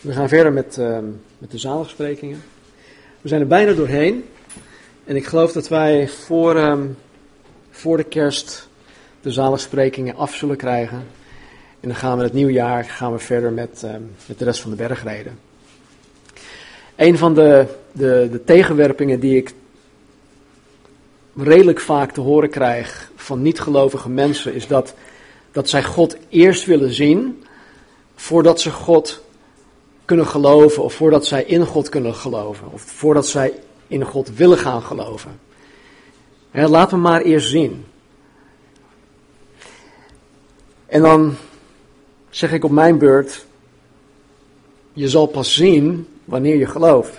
We gaan verder met, ehm, met de zaligsprekingen. We zijn er bijna doorheen. En ik geloof dat wij voor, ehm, voor de kerst de zaligsprekingen af zullen krijgen. En dan gaan we het nieuwjaar gaan we verder met, ehm, met de rest van de bergreden. Een van de, de, de tegenwerpingen die ik redelijk vaak te horen krijg van niet-gelovige mensen is dat, dat zij God eerst willen zien voordat ze God kunnen geloven of voordat zij in God kunnen geloven of voordat zij in God willen gaan geloven. Ja, laat me maar eerst zien. En dan zeg ik op mijn beurt, je zal pas zien wanneer je gelooft.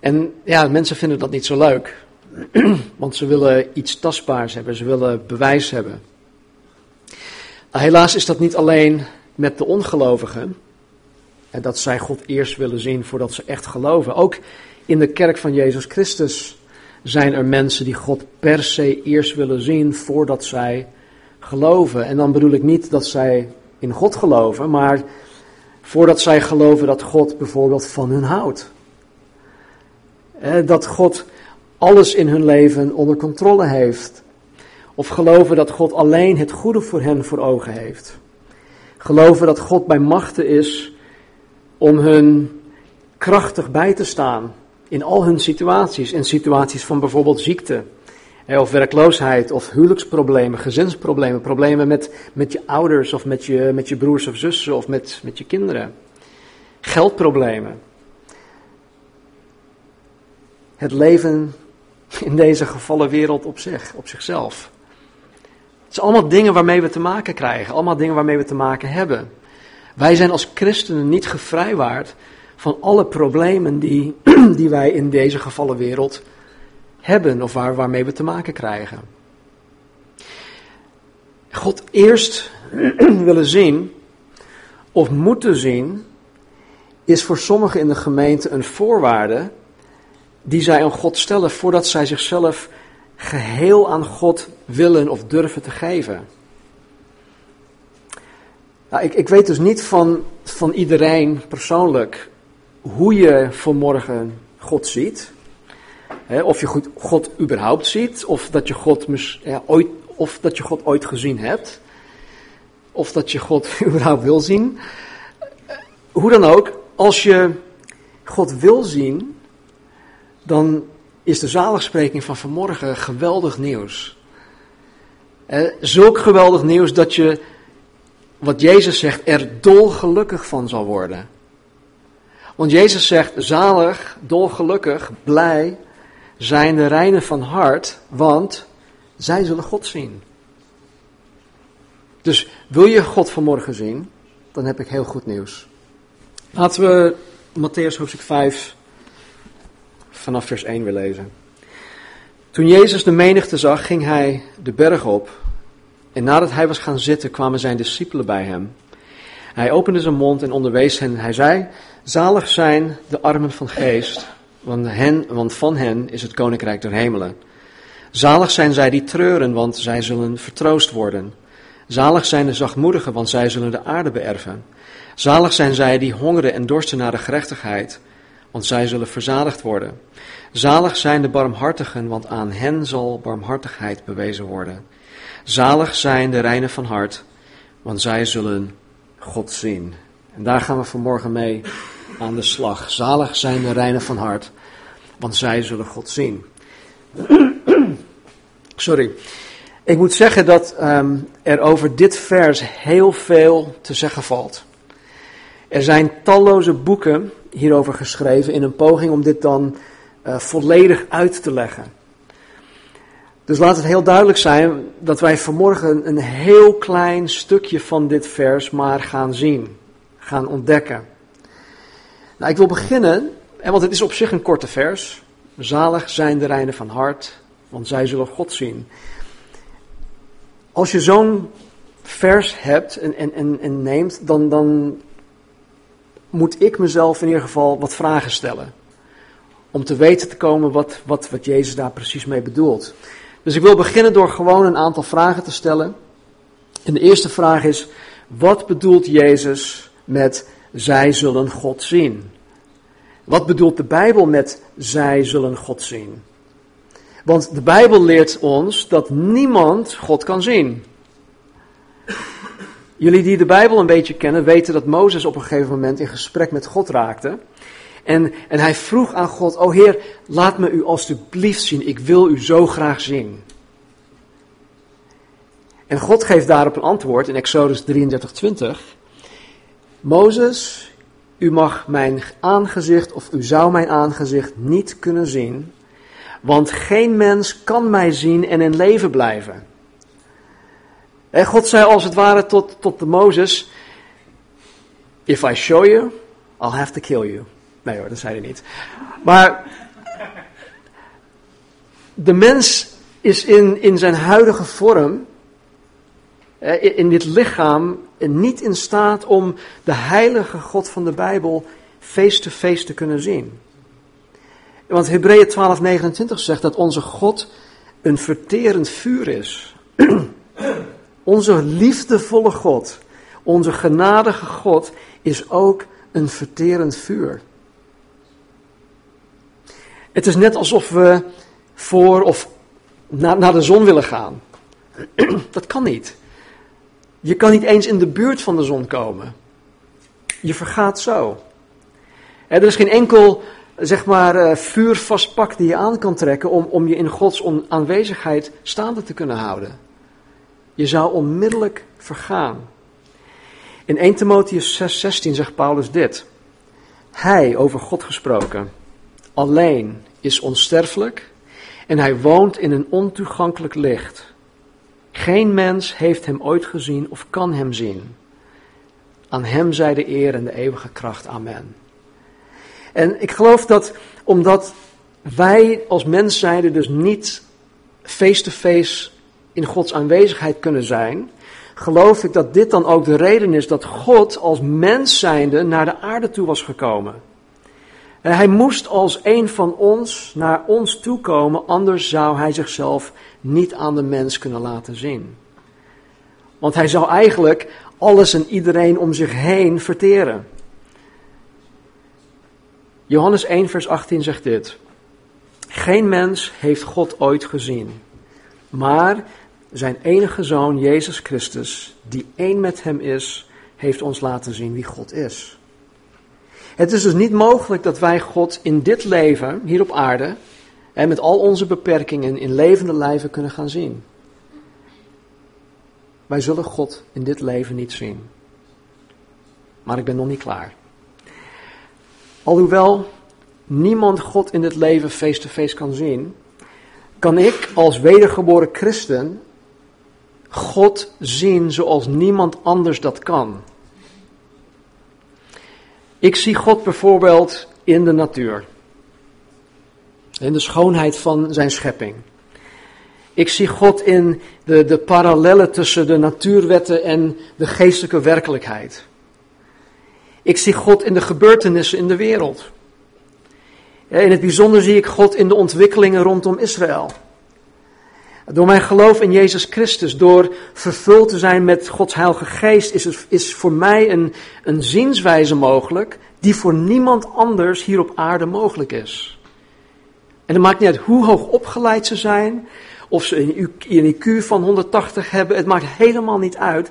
En ja, mensen vinden dat niet zo leuk. Want ze willen iets tastbaars hebben, ze willen bewijs hebben. Helaas is dat niet alleen met de ongelovigen. En dat zij God eerst willen zien voordat ze echt geloven. Ook in de kerk van Jezus Christus zijn er mensen die God per se eerst willen zien voordat zij geloven. En dan bedoel ik niet dat zij in God geloven, maar voordat zij geloven dat God bijvoorbeeld van hun houdt. Dat God alles in hun leven onder controle heeft. Of geloven dat God alleen het goede voor hen voor ogen heeft. Geloven dat God bij machten is om hun krachtig bij te staan in al hun situaties. In situaties van bijvoorbeeld ziekte, of werkloosheid, of huwelijksproblemen, gezinsproblemen, problemen met, met je ouders of met je, met je broers of zussen of met, met je kinderen. Geldproblemen. Het leven in deze gevallen wereld op zich, op zichzelf. Het zijn allemaal dingen waarmee we te maken krijgen, allemaal dingen waarmee we te maken hebben. Wij zijn als christenen niet gevrijwaard van alle problemen die, die wij in deze gevallen wereld hebben of waar, waarmee we te maken krijgen. God eerst willen zien of moeten zien is voor sommigen in de gemeente een voorwaarde die zij aan God stellen voordat zij zichzelf geheel aan God willen of durven te geven. Nou, ik, ik weet dus niet van, van iedereen persoonlijk hoe je vanmorgen God ziet. of je God, God überhaupt ziet, of dat, je God, ooit, of dat je God ooit gezien hebt. Of dat je God überhaupt wil zien. Hoe dan ook, als je God wil zien, dan is de zaligspreking van vanmorgen geweldig nieuws. Zulk geweldig nieuws dat je, wat Jezus zegt, er dolgelukkig van zal worden. Want Jezus zegt, zalig, dolgelukkig, blij zijn de reinen van hart, want zij zullen God zien. Dus wil je God vanmorgen zien, dan heb ik heel goed nieuws. Laten we Matthäus hoofdstuk 5 vanaf vers 1 weer lezen. Toen Jezus de menigte zag, ging hij de berg op. En nadat hij was gaan zitten, kwamen zijn discipelen bij hem. Hij opende zijn mond en onderwees hen. Hij zei: Zalig zijn de armen van geest, want, hen, want van hen is het koninkrijk der hemelen. Zalig zijn zij die treuren, want zij zullen vertroost worden. Zalig zijn de zachtmoedigen, want zij zullen de aarde beërven. Zalig zijn zij die hongeren en dorsten naar de gerechtigheid, want zij zullen verzadigd worden. Zalig zijn de barmhartigen, want aan hen zal barmhartigheid bewezen worden. Zalig zijn de reinen van hart, want zij zullen God zien. En daar gaan we vanmorgen mee aan de slag. Zalig zijn de reinen van hart, want zij zullen God zien. Sorry. Ik moet zeggen dat um, er over dit vers heel veel te zeggen valt. Er zijn talloze boeken hierover geschreven in een poging om dit dan uh, volledig uit te leggen. Dus laat het heel duidelijk zijn dat wij vanmorgen een heel klein stukje van dit vers maar gaan zien, gaan ontdekken. Nou, ik wil beginnen, want het is op zich een korte vers. Zalig zijn de reinen van hart, want zij zullen God zien. Als je zo'n vers hebt en, en, en, en neemt, dan, dan moet ik mezelf in ieder geval wat vragen stellen. Om te weten te komen wat, wat, wat Jezus daar precies mee bedoelt. Dus ik wil beginnen door gewoon een aantal vragen te stellen. En de eerste vraag is, wat bedoelt Jezus met zij zullen God zien. Wat bedoelt de Bijbel met zij zullen God zien? Want de Bijbel leert ons dat niemand God kan zien. Jullie die de Bijbel een beetje kennen, weten dat Mozes op een gegeven moment in gesprek met God raakte. En, en hij vroeg aan God, oh Heer, laat me u alstublieft zien, ik wil u zo graag zien. En God geeft daarop een antwoord in Exodus 33:20. Mozes, u mag mijn aangezicht of u zou mijn aangezicht niet kunnen zien, want geen mens kan mij zien en in leven blijven. En God zei als het ware tot, tot de Mozes, if I show you, I'll have to kill you. Nee hoor, dat zei hij niet. Maar de mens is in, in zijn huidige vorm, in dit lichaam, niet in staat om de heilige God van de Bijbel face-to-face -face te kunnen zien. Want Hebreeën 12:29 zegt dat onze God een verterend vuur is. onze liefdevolle God, onze genadige God is ook een verterend vuur. Het is net alsof we voor of naar, de zon willen gaan. Dat kan niet. Je kan niet eens in de buurt van de zon komen. Je vergaat zo. Er is geen enkel, zeg maar, eh, vuurvast pak die je aan kan trekken om, om je in Gods aanwezigheid staande te kunnen houden. Je zou onmiddellijk vergaan. In 1 Timotheus 6:16 zegt Paulus dit. Hij, over God gesproken, alleen is onsterfelijk en hij woont in een ontoegankelijk licht. Geen mens heeft hem ooit gezien of kan hem zien. Aan hem zij de eer en de eeuwige kracht. Amen. En ik geloof dat omdat wij als mens zijnde dus niet face-to-face in Gods aanwezigheid kunnen zijn, geloof ik dat dit dan ook de reden is dat God als mens zijnde naar de aarde toe was gekomen. Hij moest als een van ons naar ons toe komen, anders zou hij zichzelf niet aan de mens kunnen laten zien. Want hij zou eigenlijk alles en iedereen om zich heen verteren. Johannes 1, vers 18 zegt dit. Geen mens heeft God ooit gezien, maar zijn enige zoon, Jezus Christus, die één met hem is, heeft ons laten zien wie God is. Het is dus niet mogelijk dat wij God in dit leven, hier op aarde, en met al onze beperkingen in levende lijven kunnen gaan zien. Wij zullen God in dit leven niet zien. Maar ik ben nog niet klaar. Alhoewel niemand God in dit leven face-to-face -face kan zien, kan ik als wedergeboren christen God zien zoals niemand anders dat kan. Ik zie God bijvoorbeeld in de natuur. In de schoonheid van zijn schepping. Ik zie God in de, de parallellen tussen de natuurwetten en de geestelijke werkelijkheid. Ik zie God in de gebeurtenissen in de wereld. In het bijzonder zie ik God in de ontwikkelingen rondom Israël. Door mijn geloof in Jezus Christus, door vervuld te zijn met Gods Heilige Geest, is, het, is voor mij een, een zienswijze mogelijk die voor niemand anders hier op aarde mogelijk is. En het maakt niet uit hoe hoog opgeleid ze zijn, of ze een IQ van 180 hebben, het maakt helemaal niet uit.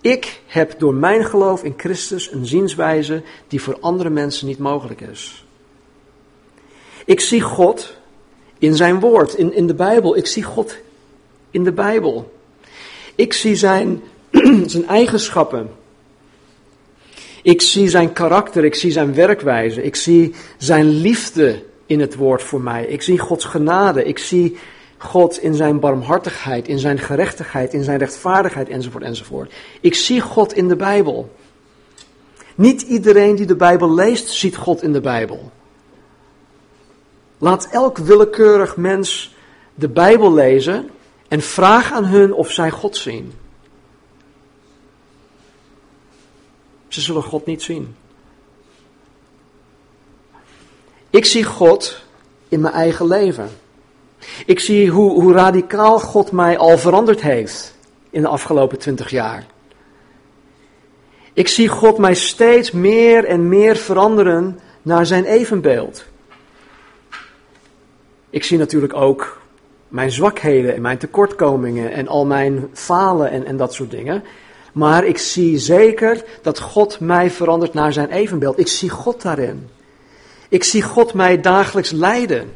Ik heb door mijn geloof in Christus een zienswijze die voor andere mensen niet mogelijk is. Ik zie God in zijn woord, in, in de Bijbel. Ik zie God in de Bijbel. Ik zie zijn, zijn eigenschappen. Ik zie zijn karakter, ik zie zijn werkwijze, ik zie zijn liefde in het woord voor mij. Ik zie Gods genade, ik zie God in zijn barmhartigheid, in zijn gerechtigheid, in zijn rechtvaardigheid enzovoort enzovoort. Ik zie God in de Bijbel. Niet iedereen die de Bijbel leest, ziet God in de Bijbel. Laat elk willekeurig mens de Bijbel lezen en vraag aan hun of zij God zien. Ze zullen God niet zien. Ik zie God in mijn eigen leven. Ik zie hoe, hoe radicaal God mij al veranderd heeft in de afgelopen twintig jaar. Ik zie God mij steeds meer en meer veranderen naar zijn evenbeeld. Ik zie natuurlijk ook mijn zwakheden en mijn tekortkomingen en al mijn falen en, en dat soort dingen. Maar ik zie zeker dat God mij verandert naar zijn evenbeeld. Ik zie God daarin. Ik zie God mij dagelijks leiden.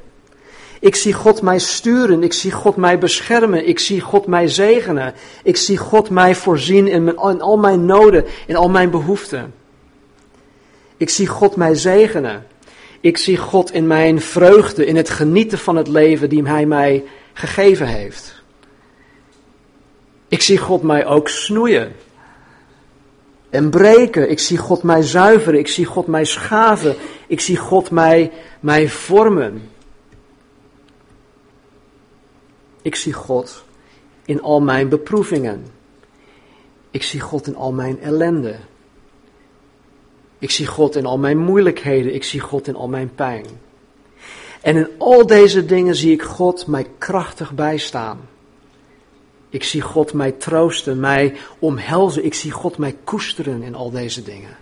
Ik zie God mij sturen. Ik zie God mij beschermen. Ik zie God mij zegenen. Ik zie God mij voorzien in, mijn, in al mijn noden, in al mijn behoeften. Ik zie God mij zegenen. Ik zie God in mijn vreugde, in het genieten van het leven die Hij mij gegeven heeft. Ik zie God mij ook snoeien en breken. Ik zie God mij zuiveren. Ik zie God mij schaven. Ik zie God mij, mij vormen. Ik zie God in al mijn beproevingen. Ik zie God in al mijn ellende. Ik zie God in al mijn moeilijkheden. Ik zie God in al mijn pijn. En in al deze dingen zie ik God mij krachtig bijstaan. Ik zie God mij troosten, mij omhelzen. Ik zie God mij koesteren in al deze dingen.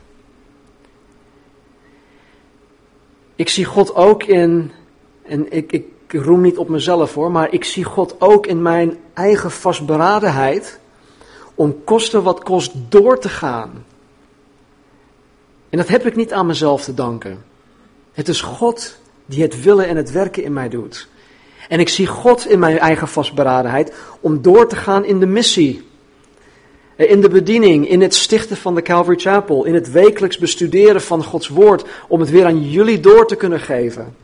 Ik zie God ook in, en ik, ik roem niet op mezelf hoor, maar ik zie God ook in mijn eigen vastberadenheid om kosten wat kost door te gaan. En dat heb ik niet aan mezelf te danken. Het is God die het willen en het werken in mij doet. En ik zie God in mijn eigen vastberadenheid om door te gaan in de missie. In de bediening, in het stichten van de Calvary Chapel, in het wekelijks bestuderen van Gods Woord, om het weer aan jullie door te kunnen geven.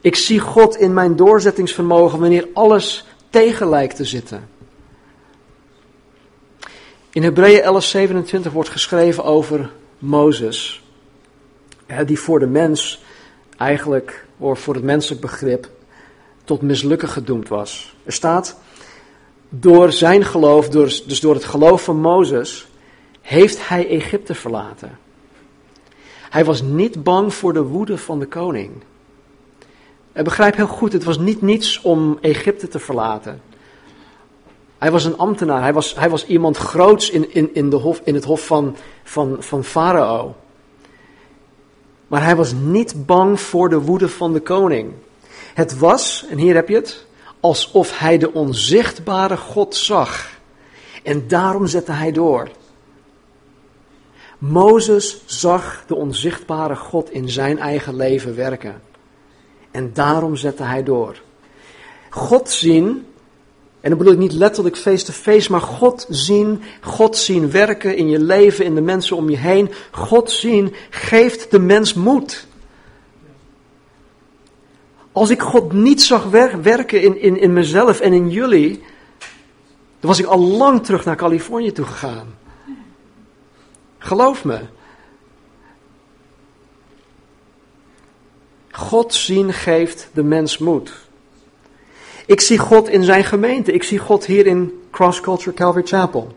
Ik zie God in mijn doorzettingsvermogen wanneer alles tegen lijkt te zitten. In Hebreeën 11:27 wordt geschreven over Mozes, die voor de mens eigenlijk, of voor het menselijk begrip, tot mislukken gedoemd was. Er staat, door zijn geloof, dus door het geloof van Mozes, heeft hij Egypte verlaten. Hij was niet bang voor de woede van de koning. En begrijp heel goed, het was niet niets om Egypte te verlaten. Hij was een ambtenaar, hij was, hij was iemand groots in, in, in, de hof, in het hof van, van, van Farao. Maar hij was niet bang voor de woede van de koning. Het was, en hier heb je het, alsof hij de onzichtbare God zag. En daarom zette hij door. Mozes zag de onzichtbare God in zijn eigen leven werken. En daarom zette hij door. God zien, en dan bedoel ik niet letterlijk face-to-face, maar God zien, God zien werken in je leven, in de mensen om je heen. God zien geeft de mens moed. Als ik God niet zag werken in, in, in mezelf en in jullie, dan was ik al lang terug naar Californië toe gegaan. Geloof me. God zien geeft de mens moed. Ik zie God in zijn gemeente. Ik zie God hier in Cross Culture Calvary Chapel.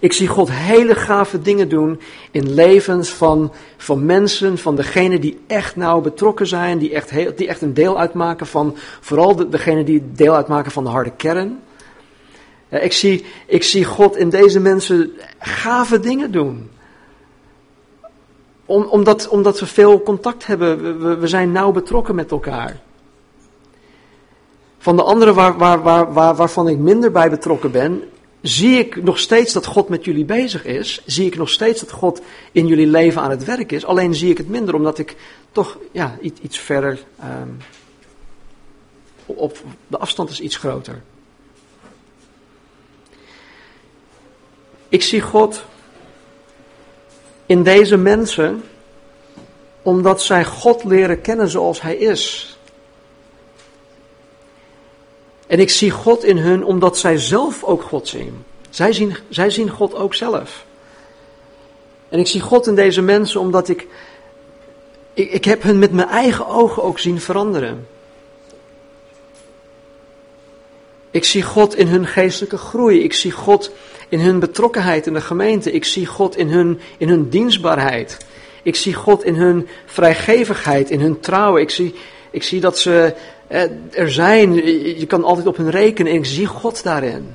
Ik zie God hele gave dingen doen in levens van, van mensen, van degenen die echt nauw betrokken zijn, die echt, heel, die echt een deel uitmaken van, vooral de, degenen die deel uitmaken van de harde kern. Ik zie, ik zie God in deze mensen gave dingen doen. Om, omdat, omdat we veel contact hebben, we, we zijn nauw betrokken met elkaar. Van de anderen waar, waar, waar, waar, waarvan ik minder bij betrokken ben, zie ik nog steeds dat God met jullie bezig is. Zie ik nog steeds dat God in jullie leven aan het werk is. Alleen zie ik het minder omdat ik toch ja, iets, iets verder. Um, op, de afstand is iets groter. Ik zie God in deze mensen omdat zij God leren kennen zoals Hij is. En ik zie God in hun omdat zij zelf ook God zien. Zij zien, zij zien God ook zelf. En ik zie God in deze mensen omdat ik, ik, ik heb hun met mijn eigen ogen ook zien veranderen. Ik zie God in hun geestelijke groei. Ik zie God in hun betrokkenheid in de gemeente. Ik zie God in hun, in hun dienstbaarheid. Ik zie God in hun vrijgevigheid, in hun trouw. Ik zie, ik zie dat ze er zijn, je kan altijd op hen rekenen en ik zie God daarin.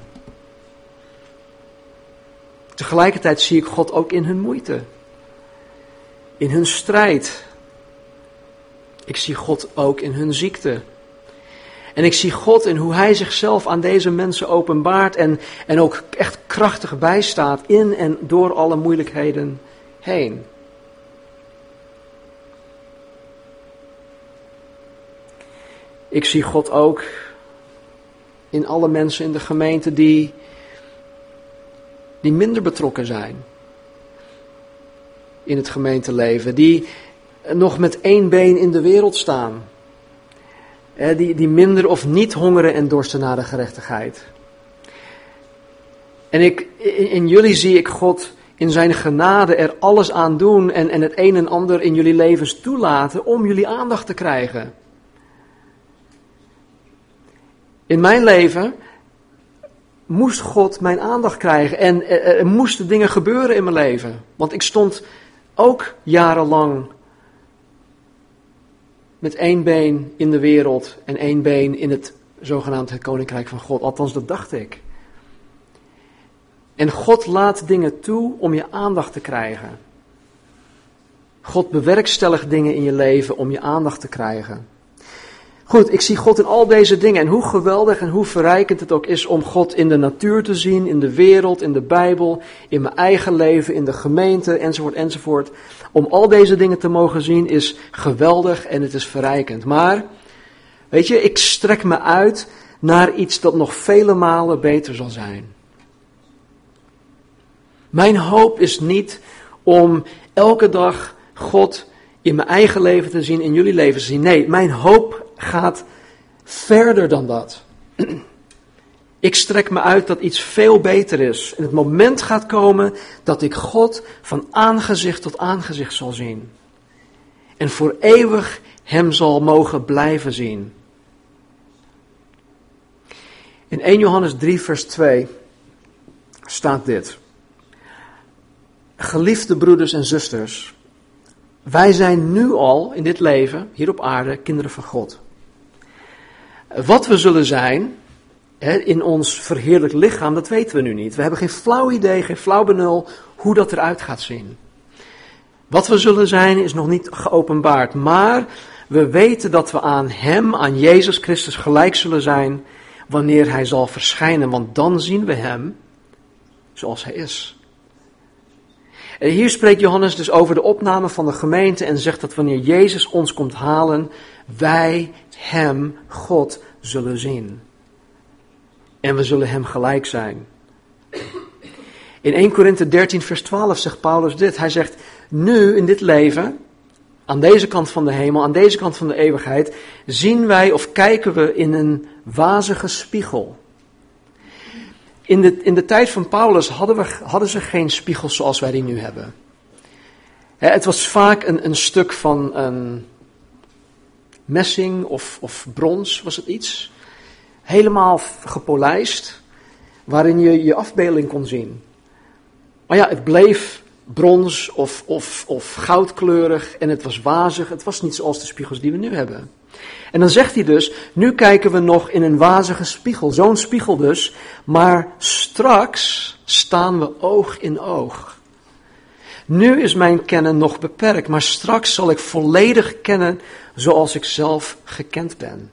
tegelijkertijd zie ik God ook in hun moeite, in hun strijd. Ik zie God ook in hun ziekte. En ik zie God in hoe Hij zichzelf aan deze mensen openbaart en, en ook echt krachtig bijstaat in en door alle moeilijkheden heen. Ik zie God ook in alle mensen in de gemeente die, die minder betrokken zijn in het gemeenteleven, die nog met één been in de wereld staan, die, die minder of niet hongeren en dorsten naar de gerechtigheid. En ik, in, jullie zie ik God in zijn genade er alles aan doen en, en het een en ander in jullie levens toelaten om jullie aandacht te krijgen. In mijn leven moest God mijn aandacht krijgen en er, moesten dingen gebeuren in mijn leven. Want ik stond ook jarenlang met één been in de wereld en één been in het zogenaamde koninkrijk van God. Althans, dat dacht ik. En God laat dingen toe om je aandacht te krijgen. God bewerkstelligt dingen in je leven om je aandacht te krijgen. Goed, ik zie God in al deze dingen en hoe geweldig en hoe verrijkend het ook is om God in de natuur te zien, in de wereld, in de Bijbel, in mijn eigen leven, in de gemeente, enzovoort, enzovoort. Om al deze dingen te mogen zien is geweldig en het is verrijkend. Maar, weet je, ik strek me uit naar iets dat nog vele malen beter zal zijn. Mijn hoop is niet om elke dag God in mijn eigen leven te zien, in jullie leven te zien. Nee, mijn hoop gaat verder dan dat. Ik strek me uit dat iets veel beter is. En het moment gaat komen dat ik God van aangezicht tot aangezicht zal zien. En voor eeuwig Hem zal mogen blijven zien. In 1 Johannes 3, vers 2 staat dit. Geliefde broeders en zusters, wij zijn nu al in dit leven, hier op aarde, kinderen van God. Wat we zullen zijn in ons verheerlijk lichaam, dat weten we nu niet. We hebben geen flauw idee, geen flauw benul hoe dat eruit gaat zien. Wat we zullen zijn is nog niet geopenbaard, maar we weten dat we aan Hem, aan Jezus Christus gelijk zullen zijn wanneer Hij zal verschijnen, want dan zien we Hem zoals Hij is. En hier spreekt Johannes dus over de opname van de gemeente en zegt dat wanneer Jezus ons komt halen, wij Hem, God, zullen zien. En we zullen Hem gelijk zijn. In 1 Korinthe 13, vers 12 zegt Paulus dit. Hij zegt, nu in dit leven, aan deze kant van de hemel, aan deze kant van de eeuwigheid, zien wij of kijken we in een wazige spiegel. In de, in de tijd van Paulus hadden, we, hadden ze geen spiegels zoals wij die nu hebben. Het was vaak een, een stuk van een messing of, of brons, was het iets. Helemaal gepolijst, waarin je je afbeelding kon zien. Maar ja, het bleef brons of, of, of goudkleurig en het was wazig. Het was niet zoals de spiegels die we nu hebben. En dan zegt hij dus, nu kijken we nog in een wazige spiegel, zo'n spiegel dus, maar straks staan we oog in oog. Nu is mijn kennen nog beperkt, maar straks zal ik volledig kennen zoals ik zelf gekend ben.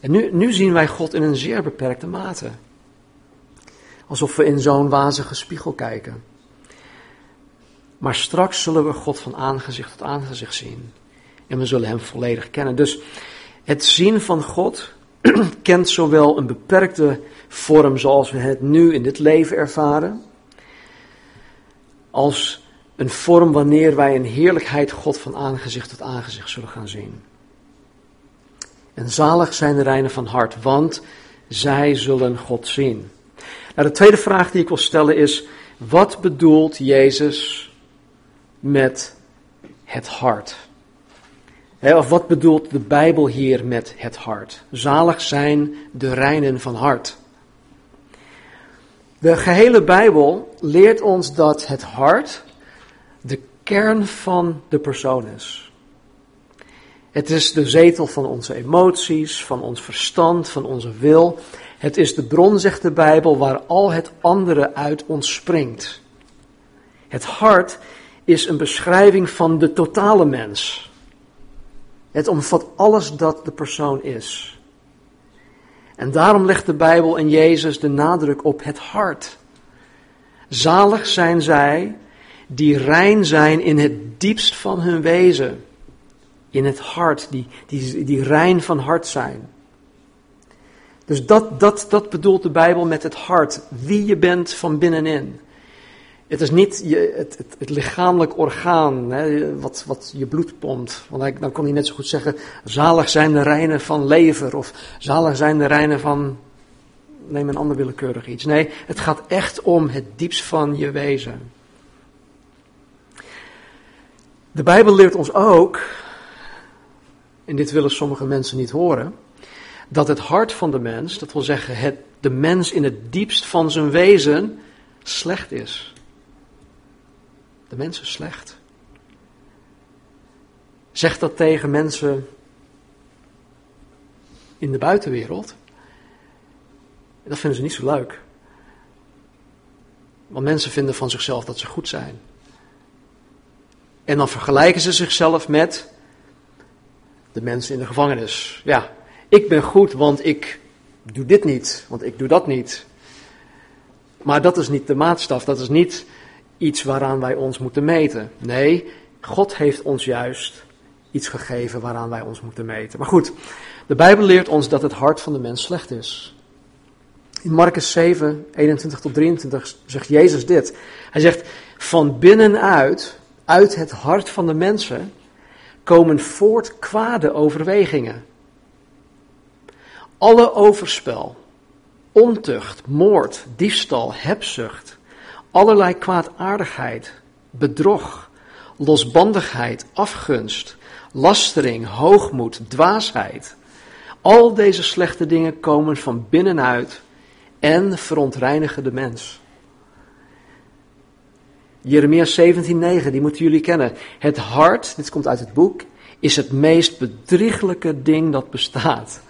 En nu, nu zien wij God in een zeer beperkte mate. Alsof we in zo'n wazige spiegel kijken. Maar straks zullen we God van aangezicht tot aangezicht zien. En we zullen Hem volledig kennen. Dus het zien van God kent zowel een beperkte vorm zoals we het nu in dit leven ervaren, als een vorm wanneer wij een heerlijkheid God van aangezicht tot aangezicht zullen gaan zien. En zalig zijn de reinen van hart, want zij zullen God zien. Nou, de tweede vraag die ik wil stellen is: wat bedoelt Jezus met het hart? of wat bedoelt de Bijbel hier met het hart? Zalig zijn de reinen van hart. De gehele Bijbel leert ons dat het hart de kern van de persoon is. Het is de zetel van onze emoties, van ons verstand, van onze wil. Het is de bron, zegt de Bijbel, waar al het andere uit ontspringt. Het hart is een beschrijving van de totale mens. Het omvat alles dat de persoon is. En daarom legt de Bijbel en Jezus de nadruk op het hart. Zalig zijn zij die rein zijn in het diepst van hun wezen. In het hart, die, die, die rein van hart zijn. Dus dat, dat, dat bedoelt de Bijbel met het hart, wie je bent van binnenin. Het is niet je, het, het, het, lichamelijk orgaan hè, wat, wat je bloed pompt. Want dan kon hij net zo goed zeggen, zalig zijn de reinen van lever of zalig zijn de reinen van, neem een ander willekeurig iets. Nee, het gaat echt om het diepst van je wezen. De Bijbel leert ons ook, en dit willen sommige mensen niet horen, dat het hart van de mens, dat wil zeggen het, de mens in het diepst van zijn wezen, slecht is. De mens is slecht. Zeg dat tegen mensen in de buitenwereld. Dat vinden ze niet zo leuk. Want mensen vinden van zichzelf dat ze goed zijn. En dan vergelijken ze zichzelf met de mensen in de gevangenis. Ja, ik ben goed, want ik doe dit niet, want ik doe dat niet. Maar dat is niet de maatstaf, dat is niet iets waaraan wij ons moeten meten. Nee, God heeft ons juist iets gegeven waaraan wij ons moeten meten. Maar goed, de Bijbel leert ons dat het hart van de mens slecht is. In Marcus 7, 21 tot 23 zegt Jezus dit. Hij zegt, van binnenuit, uit het hart van de mensen, komen voort kwade overwegingen. Alle overspel, ontucht, moord, diefstal, hebzucht, allerlei kwaadaardigheid, bedrog, losbandigheid, afgunst, lastering, hoogmoed, dwaasheid. Al deze slechte dingen komen van binnenuit en verontreinigen de mens. Jeremia 17:9, die moeten jullie kennen. Het hart, dit komt uit het boek, is het meest bedrieglijke ding dat bestaat.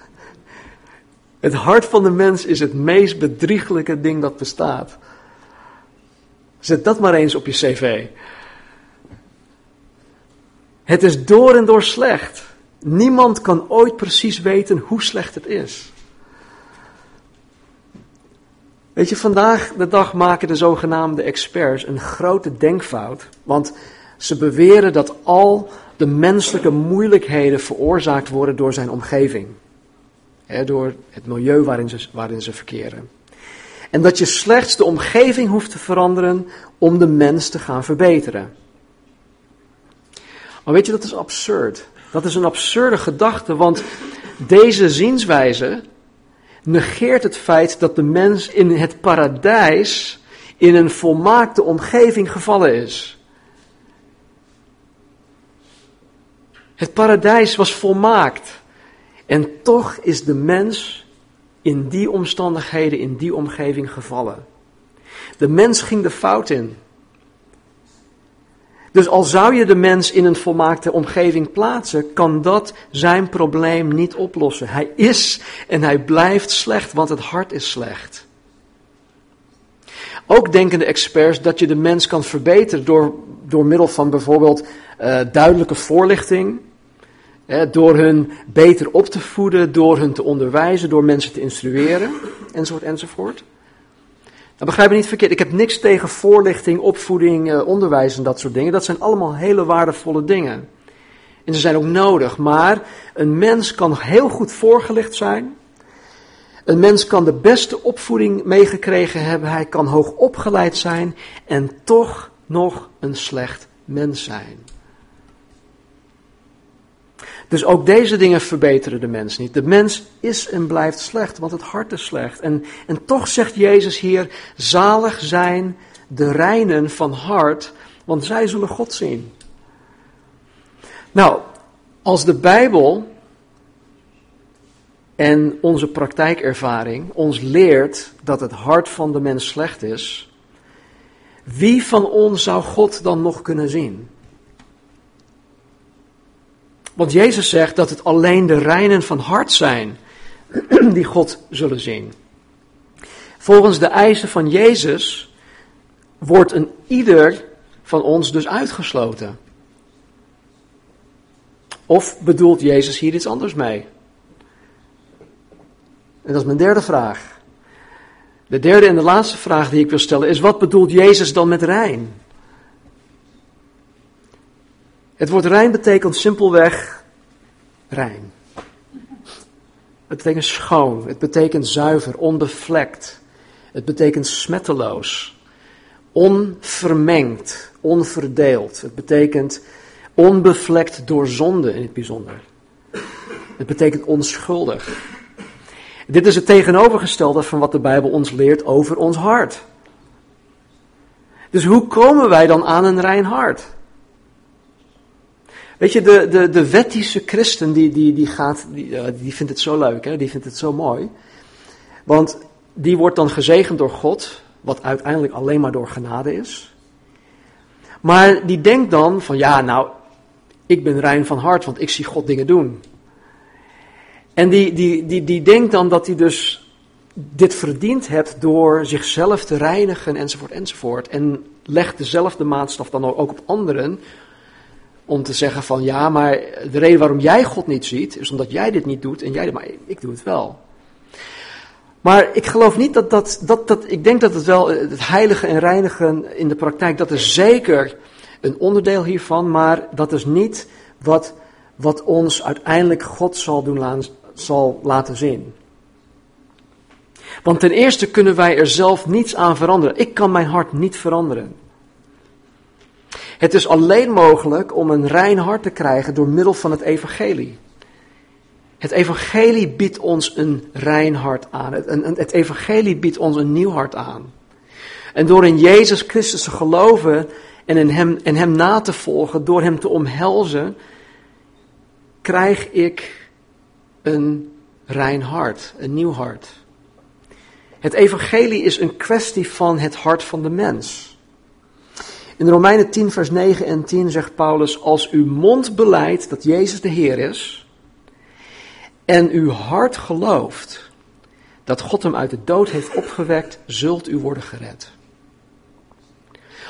Het hart van de mens is het meest bedrieglijke ding dat bestaat. Zet dat maar eens op je cv. Het is door en door slecht. Niemand kan ooit precies weten hoe slecht het is. Weet je, vandaag de dag maken de zogenaamde experts een grote denkfout. Want ze beweren dat al de menselijke moeilijkheden veroorzaakt worden door zijn omgeving. door het milieu waarin ze, waarin ze verkeren. En dat je slechts de omgeving hoeft te veranderen om de mens te gaan verbeteren. Maar weet je, dat is absurd. Dat is een absurde gedachte, want deze zienswijze negeert het feit dat de mens in het paradijs in een volmaakte omgeving gevallen is. Het paradijs was volmaakt. En toch is de mens in die omstandigheden, in die omgeving gevallen. De mens ging de fout in. Dus al zou je de mens in een volmaakte omgeving plaatsen, kan dat zijn probleem niet oplossen. Hij is en hij blijft slecht, want het hart is slecht. Ook denken de experts dat je de mens kan verbeteren door, door middel van bijvoorbeeld uh, duidelijke voorlichting, door hun beter op te voeden, door hun te onderwijzen, door mensen te instrueren, enzovoort, enzovoort. Nou, begrijp me niet verkeerd, ik heb niks tegen voorlichting, opvoeding, eh, onderwijs en dat soort dingen. Dat zijn allemaal hele waardevolle dingen. En ze zijn ook nodig, maar een mens kan heel goed voorgelicht zijn. Een mens kan de beste opvoeding meegekregen hebben, hij kan hoog opgeleid zijn en toch nog een slecht mens zijn. Dus ook deze dingen verbeteren de mens niet. De mens is en blijft slecht, want het hart is slecht. En, en toch zegt Jezus hier, zalig zijn de reinen van hart, want zij zullen God zien. Nou, als de Bijbel en onze praktijkervaring ons leert dat het hart van de mens slecht is, wie van ons zou God dan nog kunnen zien? Want Jezus zegt dat het alleen de reinen van hart zijn die God zullen zien. Volgens de eisen van Jezus wordt een ieder van ons dus uitgesloten. Of bedoelt Jezus hier iets anders mee? En dat is mijn derde vraag. De derde en de laatste vraag die ik wil stellen is: wat bedoelt Jezus dan met rein? Het woord rein betekent simpelweg rein. Het betekent schoon, het betekent zuiver, onbevlekt. Het betekent smetteloos, onvermengd, onverdeeld. Het betekent onbevlekt door zonde in het bijzonder. Het betekent onschuldig. Dit is het tegenovergestelde van wat de Bijbel ons leert over ons hart. Dus hoe komen wij dan aan een rein hart? Weet je, de, de, de wettische christen die, die, die, gaat, die, die vindt het zo leuk, hè? die vindt het zo mooi. Want die wordt dan gezegend door God, wat uiteindelijk alleen maar door genade is. Maar die denkt dan van ja, nou, ik ben rein van hart, want ik zie God dingen doen. En die, die, die, die denkt dan dat hij dus dit verdiend hebt door zichzelf te reinigen enzovoort enzovoort. En legt dezelfde maatstaf dan ook op anderen om te zeggen van ja, maar de reden waarom jij God niet ziet is omdat jij dit niet doet en jij, maar ik doe het wel. Maar ik geloof niet dat dat, dat, dat, ik denk dat het wel, het heilige en reinigen in de praktijk, dat is zeker een onderdeel hiervan, maar dat is niet wat, wat ons uiteindelijk God zal, doen, zal laten zien. Want ten eerste kunnen wij er zelf niets aan veranderen. Ik kan mijn hart niet veranderen. Het is alleen mogelijk om een rein hart te krijgen door middel van het evangelie. Het evangelie biedt ons een rein hart aan. Het, evangelie biedt ons een nieuw hart aan. En door in Jezus Christus te geloven en in hem, en hem na te volgen, door Hem te omhelzen, krijg ik een rein hart, een nieuw hart. Het evangelie is een kwestie van het hart van de mens. In Romeinen 10, vers 9 en 10 zegt Paulus: Als uw mond beleidt dat Jezus de Heer is, en uw hart gelooft dat God hem uit de dood heeft opgewekt, zult u worden gered.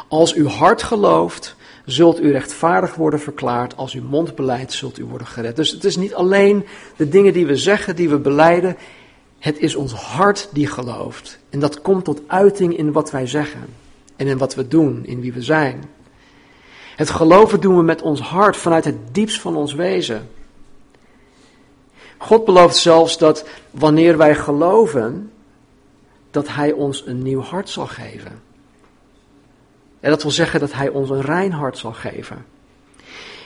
Als uw hart gelooft, zult u rechtvaardig worden verklaard. Als uw mond beleidt, zult u worden gered. Dus het is niet alleen de dingen die we zeggen, die we beleiden. Het is ons hart die gelooft. En dat komt tot uiting in wat wij zeggen. En in wat we doen, in wie we zijn. Het geloven doen we met ons hart, vanuit het diepst van ons wezen. God belooft zelfs dat wanneer wij geloven, dat Hij ons een nieuw hart zal geven. En dat wil zeggen dat Hij ons een rein hart zal geven.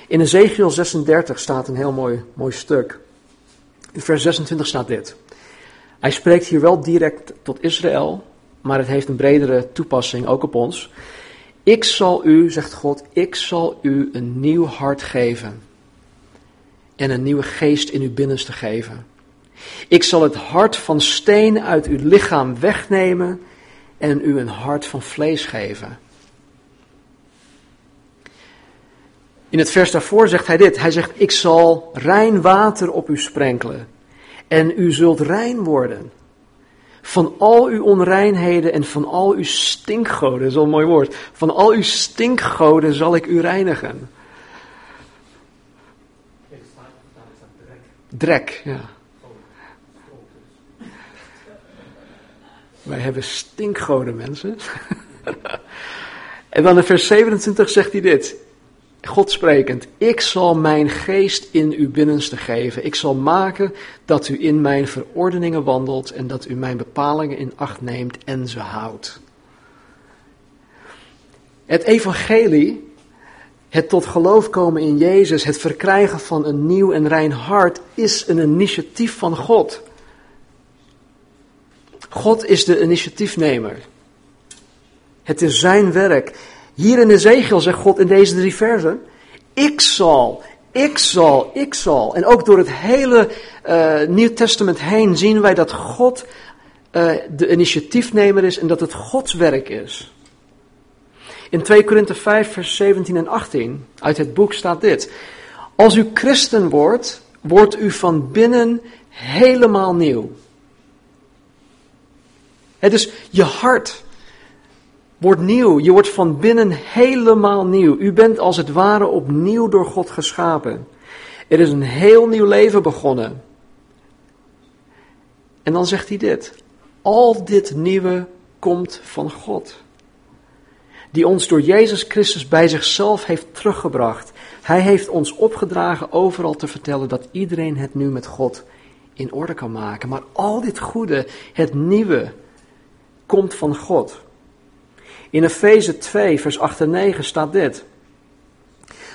In Ezekiel 36 staat een heel mooi, mooi stuk. In vers 26 staat dit. Hij spreekt hier wel direct tot Israël, maar het heeft een bredere toepassing ook op ons. Ik zal u, zegt God, ik zal u een nieuw hart geven en een nieuwe geest in uw binnenste geven. Ik zal het hart van steen uit uw lichaam wegnemen en u een hart van vlees geven. In het vers daarvoor zegt hij dit. Hij zegt, ik zal rein water op u sprenkelen en u zult rein worden. Van al uw onreinheden en van al uw stinkgoden, dat is wel een mooi woord. Van al uw stinkgoden zal ik u reinigen. Drek, ja. Wij hebben stinkgoden, mensen. en dan in vers 27 zegt hij dit. God sprekend, ik zal mijn geest in uw binnenste geven. Ik zal maken dat u in mijn verordeningen wandelt en dat u mijn bepalingen in acht neemt en ze houdt. Het evangelie het tot geloof komen in Jezus, het verkrijgen van een nieuw en rein hart, is een initiatief van God. God is de initiatiefnemer. Het is zijn werk. Hier in Ezekiel zegt God in deze drie versen: Ik zal, ik zal, ik zal. En ook door het hele uh, Nieuw Testament heen zien wij dat God uh, de initiatiefnemer is en dat het Gods werk is. In 2 Korinthe 5, vers 17 en 18 uit het boek staat dit. Als u christen wordt, wordt u van binnen helemaal nieuw. Het is je hart wordt nieuw. Je wordt van binnen helemaal nieuw. U bent als het ware opnieuw door God geschapen. Er is een heel nieuw leven begonnen. En dan zegt hij dit. Al dit nieuwe komt van God. Die ons door Jezus Christus bij zichzelf heeft teruggebracht. Hij heeft ons opgedragen overal te vertellen dat iedereen het nu met God in orde kan maken. Maar al dit goede, het nieuwe, komt van God. In Efeze 2, vers 8 en 9 staat dit.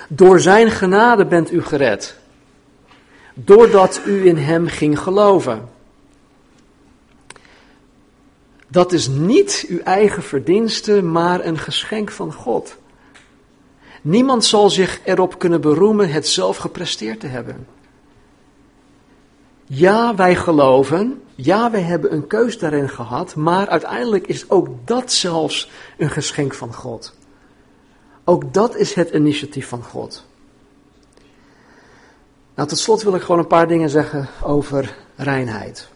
Door zijn genade bent u gered, doordat u in hem ging geloven. Dat is niet uw eigen verdienste, maar een geschenk van God. Niemand zal zich erop kunnen beroemen het zelf gepresteerd te hebben. Ja, wij geloven. Ja, wij hebben een keus daarin gehad. Maar uiteindelijk is ook dat zelfs een geschenk van God. Ook dat is het initiatief van God. Nou, tot slot wil ik gewoon een paar dingen zeggen over reinheid.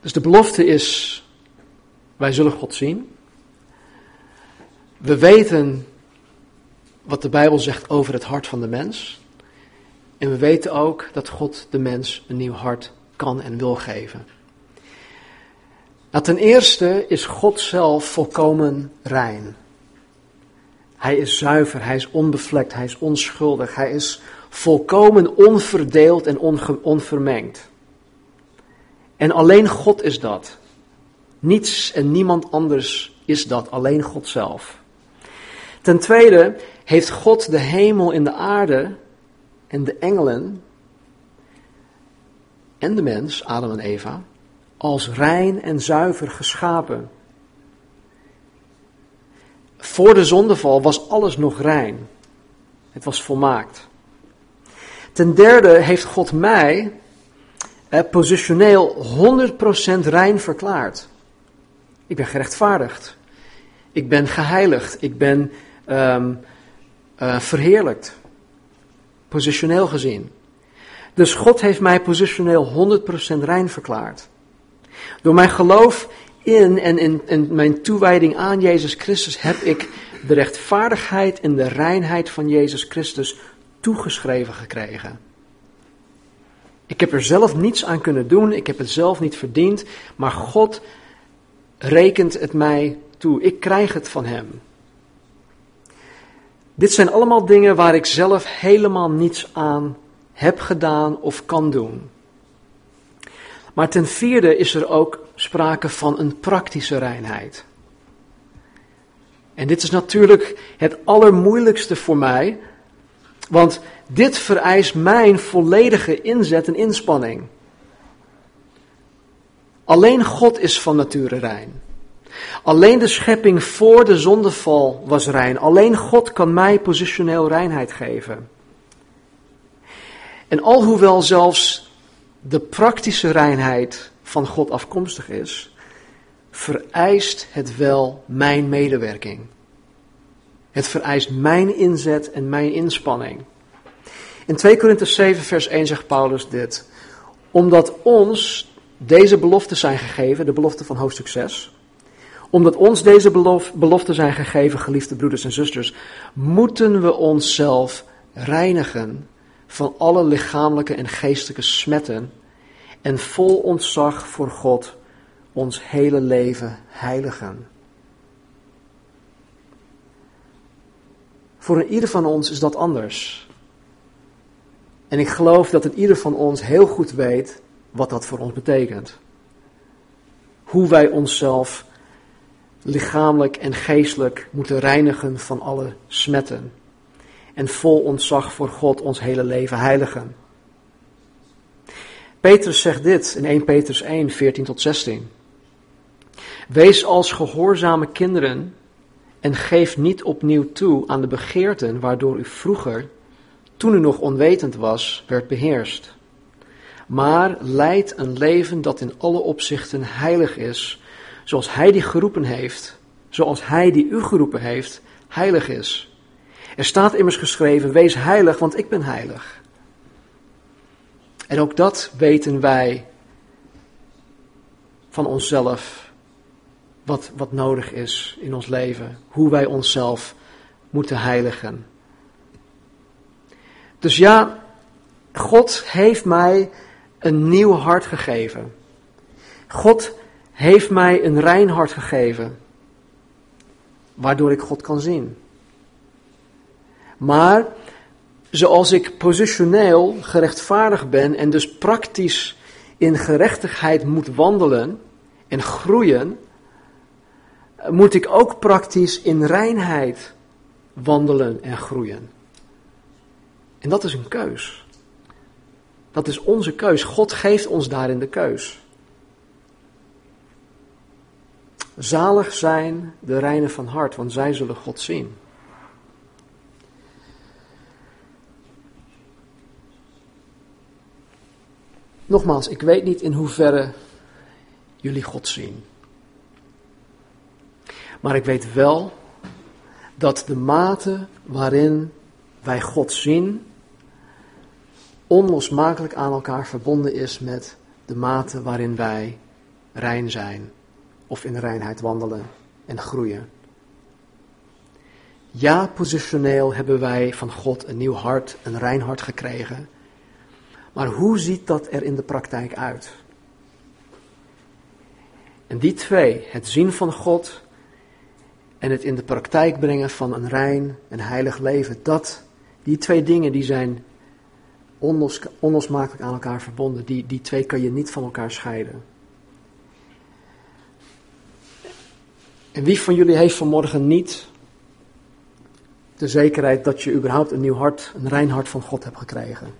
Dus de belofte is, wij zullen God zien. We weten wat de Bijbel zegt over het hart van de mens. En we weten ook dat God de mens een nieuw hart kan en wil geven. Nou, ten eerste is God zelf volkomen rein. Hij is zuiver, hij is onbevlekt, hij is onschuldig, hij is volkomen onverdeeld en onvermengd. En alleen God is dat. Niets en niemand anders is dat, alleen God zelf. Ten tweede heeft God de hemel en de aarde en de engelen en de mens, Adam en Eva, als rein en zuiver geschapen. Voor de zondeval was alles nog rein. Het was volmaakt. Ten derde heeft God mij eh, positioneel 100% rein verklaard. Ik ben gerechtvaardigd. Ik ben geheiligd. Ik ben um, uh, verheerlijkt. Positioneel gezien. Dus God heeft mij positioneel 100% rein verklaard. Door mijn geloof in en in, mijn toewijding aan Jezus Christus heb ik de rechtvaardigheid en de reinheid van Jezus Christus toegeschreven gekregen. Ik heb er zelf niets aan kunnen doen, ik heb het zelf niet verdiend, maar God rekent het mij toe. Ik krijg het van Hem. Dit zijn allemaal dingen waar ik zelf helemaal niets aan heb gedaan of kan doen. Maar ten vierde is er ook sprake van een praktische reinheid. En dit is natuurlijk het allermoeilijkste voor mij, want dit vereist mijn volledige inzet en inspanning. Alleen God is van nature rein. Alleen de schepping voor de zondeval was rein. Alleen God kan mij positioneel reinheid geven. En alhoewel zelfs de praktische reinheid van God afkomstig is, vereist het wel mijn medewerking. Het vereist mijn inzet en mijn inspanning. In 2 Korinthe 7, vers 1 zegt Paulus dit. Omdat ons deze beloften zijn gegeven, de belofte van hoofdstuk 6. Omdat ons deze beloften zijn gegeven, geliefde broeders en zusters, moeten we onszelf reinigen van alle lichamelijke en geestelijke smetten en vol ontzag voor God ons hele leven heiligen. Voor een ieder van ons is dat anders. En ik geloof dat ieder van ons heel goed weet wat dat voor ons betekent. Hoe wij onszelf lichamelijk en geestelijk moeten reinigen van alle smetten. En vol ontzag voor God ons hele leven heiligen. Petrus zegt dit in 1 Petrus 1, 14 tot 16. Wees als gehoorzame kinderen en geef niet opnieuw toe aan de begeerten waardoor u vroeger, toen u nog onwetend was, werd beheerst. Maar leid een leven dat in alle opzichten heilig is, zoals Hij die geroepen heeft, zoals Hij die u geroepen heeft, heilig is. Er staat immers geschreven, wees heilig, want ik ben heilig. En ook dat weten wij van onszelf wat, wat nodig is in ons leven. Hoe wij onszelf moeten heiligen. Dus ja, God heeft mij een nieuw hart gegeven. God heeft mij een rein hart gegeven, waardoor ik God kan zien. Maar zoals ik positioneel gerechtvaardigd ben en dus praktisch in gerechtigheid moet wandelen en groeien, moet ik ook praktisch in reinheid wandelen en groeien. En dat is een keus. Dat is onze keus. God geeft ons daarin de keus. Zalig zijn de reinen van hart, want zij zullen God zien. Nogmaals, ik weet niet in hoeverre jullie God zien. Maar ik weet wel dat de mate waarin wij God zien, onlosmakelijk aan elkaar verbonden is met de mate waarin wij rein zijn of in reinheid wandelen en groeien. Ja, positioneel hebben wij van God een nieuw hart, een rein hart gekregen. Maar hoe ziet dat er in de praktijk uit? En die twee, het zien van God en het in de praktijk brengen van een rein en heilig leven, dat, die twee dingen die zijn onlos, onlosmakelijk aan elkaar verbonden. Die, die twee kan je niet van elkaar scheiden. En wie van jullie heeft vanmorgen niet de zekerheid dat je überhaupt een nieuw hart, een rein hart van God hebt gekregen?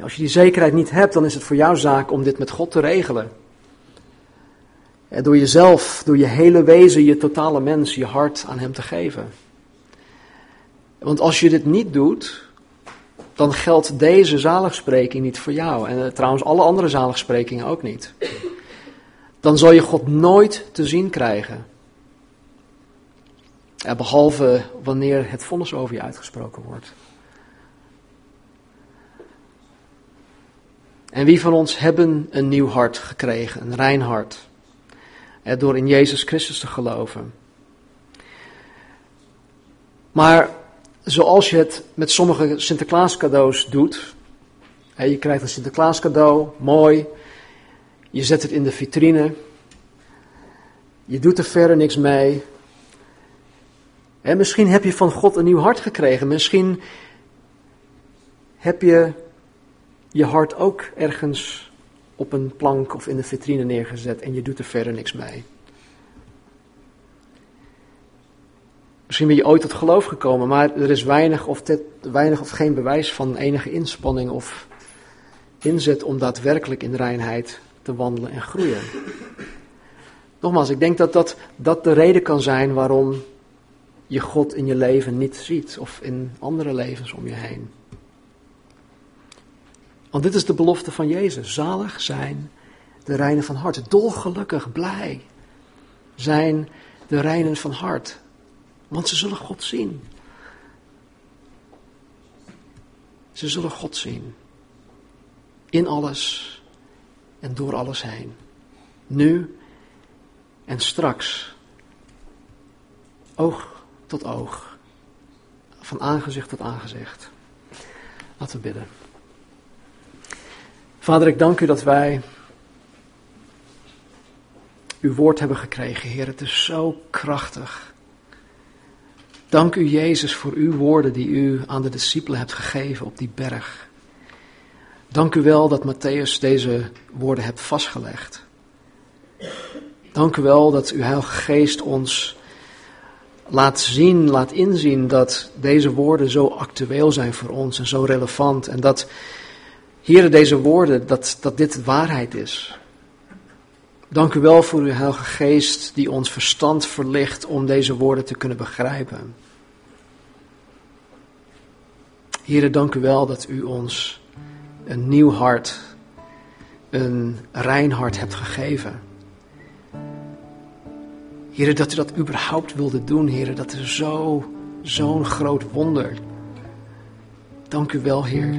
Als je die zekerheid niet hebt, dan is het voor jou zaak om dit met God te regelen. Door jezelf, door je hele wezen, je totale mens, je hart aan Hem te geven. Want als je dit niet doet, dan geldt deze zaligspreking niet voor jou. En eh, trouwens alle andere zaligsprekingen ook niet. Dan zal je God nooit te zien krijgen. behalve wanneer het vonnis over je uitgesproken wordt. En wie van ons hebben een nieuw hart gekregen, een rein hart, door in Jezus Christus te geloven. Maar zoals je het met sommige Sinterklaas cadeaus doet, je krijgt een Sinterklaas cadeau, mooi, je zet het in de vitrine, je doet er verder niks mee. En misschien heb je van God een nieuw hart gekregen, misschien heb je je hart ook ergens op een plank of in de vitrine neergezet en je doet er verder niks mee. Misschien ben je ooit tot geloof gekomen, maar er is weinig of, weinig of geen bewijs van enige inspanning of inzet om daadwerkelijk in reinheid te wandelen en groeien. Nogmaals, ik denk dat, dat dat de reden kan zijn waarom je God in je leven niet ziet of in andere levens om je heen. Want dit is de belofte van Jezus. Zalig zijn de reinen van hart. Dolgelukkig, blij zijn de reinen van hart. Want ze zullen God zien. Ze zullen God zien. In alles en door alles heen. Nu en straks. Oog tot oog. Van aangezicht tot aangezicht. Laten we bidden. Vader, ik dank u dat wij uw woord hebben gekregen, Heer. Het is zo krachtig. Dank u, Jezus, voor uw woorden die u aan de discipelen hebt gegeven op die berg. Dank u wel dat Matthäus deze woorden hebt vastgelegd. Dank u wel dat uw Heilige Geest ons laat zien, laat inzien dat deze woorden zo actueel zijn voor ons en zo relevant. En dat Heren, deze woorden, dat, dat dit waarheid is. Dank u wel voor uw Heilige Geest die ons verstand verlicht om deze woorden te kunnen begrijpen. Heren, dank u wel dat u ons een nieuw hart, een rein hart hebt gegeven. Heren, dat u dat überhaupt wilde doen, heren, dat is zo, zo'n groot wonder. Dank u wel, Heer.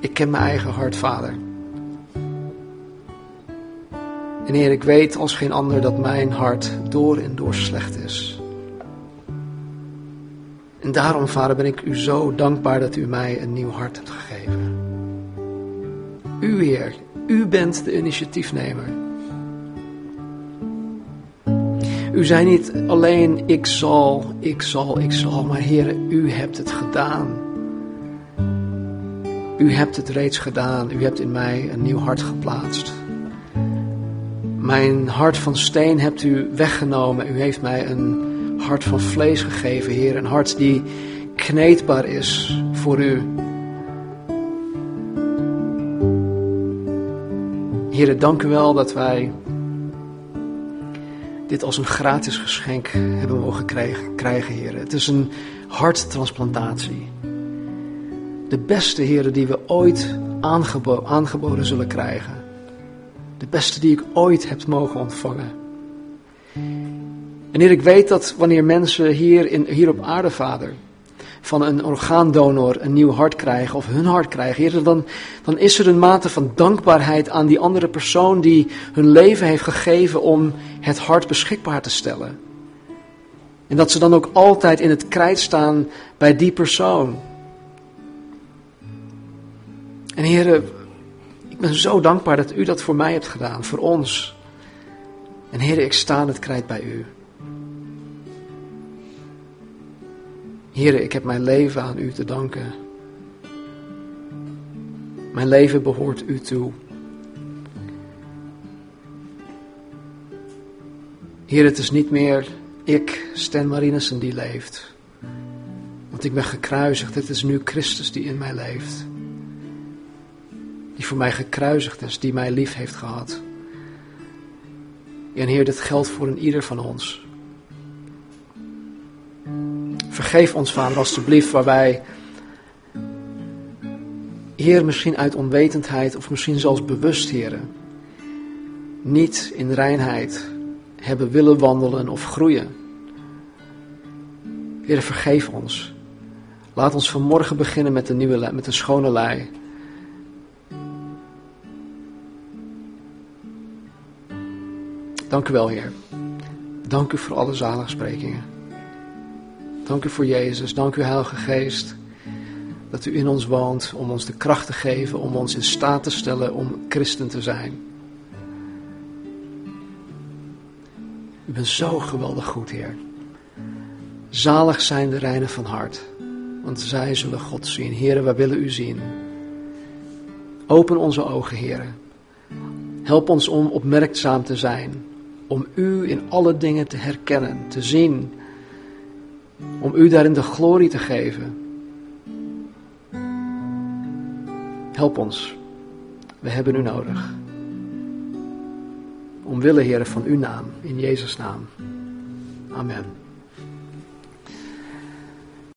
Ik ken mijn eigen hart, vader. En Heer, ik weet als geen ander dat mijn hart door en door slecht is. En daarom, Vader, ben ik u zo dankbaar dat u mij een nieuw hart hebt gegeven. U, Heer, u bent de initiatiefnemer. U zei niet alleen ik zal, ik zal, ik zal, maar Heer, u hebt het gedaan. U hebt het reeds gedaan. U hebt in mij een nieuw hart geplaatst. Mijn hart van steen hebt u weggenomen. U heeft mij een hart van vlees gegeven, Heer. Een hart die kneedbaar is voor u. Heer, dank u wel dat wij dit als een gratis geschenk hebben mogen krijgen, Heer. Het is een harttransplantatie. De beste, Heer, die we ooit aangebo aangeboden zullen krijgen. De beste die ik ooit heb mogen ontvangen. En Heer, ik weet dat wanneer mensen hier, in, hier op aarde, Vader, van een orgaandonor een nieuw hart krijgen of hun hart krijgen, Heer, dan, dan is er een mate van dankbaarheid aan die andere persoon die hun leven heeft gegeven om het hart beschikbaar te stellen. En dat ze dan ook altijd in het krijt staan bij die persoon. En Heer, ik ben zo dankbaar dat U dat voor mij hebt gedaan, voor ons. En Heer, ik sta in het krijt bij U. Heer, ik heb mijn leven aan U te danken. Mijn leven behoort U toe. Heer, het is niet meer ik, Stan Marinissen, die leeft. Want ik ben gekruisigd. Het is nu Christus die in mij leeft. Die voor mij gekruisigd is, die mij lief heeft gehad. En Heer, dit geldt voor een ieder van ons. Vergeef ons, Vader, alstublieft, waar wij, Heer, misschien uit onwetendheid of misschien zelfs bewust, Heer, niet in reinheid hebben willen wandelen of groeien. Heer, vergeef ons. Laat ons vanmorgen beginnen met een, nieuwe, met een schone lei. Dank u wel, Heer. Dank u voor alle zaligsprekingen. Dank u voor Jezus. Dank u, Heilige Geest, dat u in ons woont om ons de kracht te geven, om ons in staat te stellen om christen te zijn. U bent zo geweldig goed, Heer. Zalig zijn de reinen van hart, want zij zullen God zien. Heer, wij willen u zien. Open onze ogen, Heer. Help ons om opmerkzaam te zijn, om u in alle dingen te herkennen, te zien om u daarin de glorie te geven. Help ons. We hebben u nodig. Omwille, Heer, van uw naam, in Jezus' naam. Amen.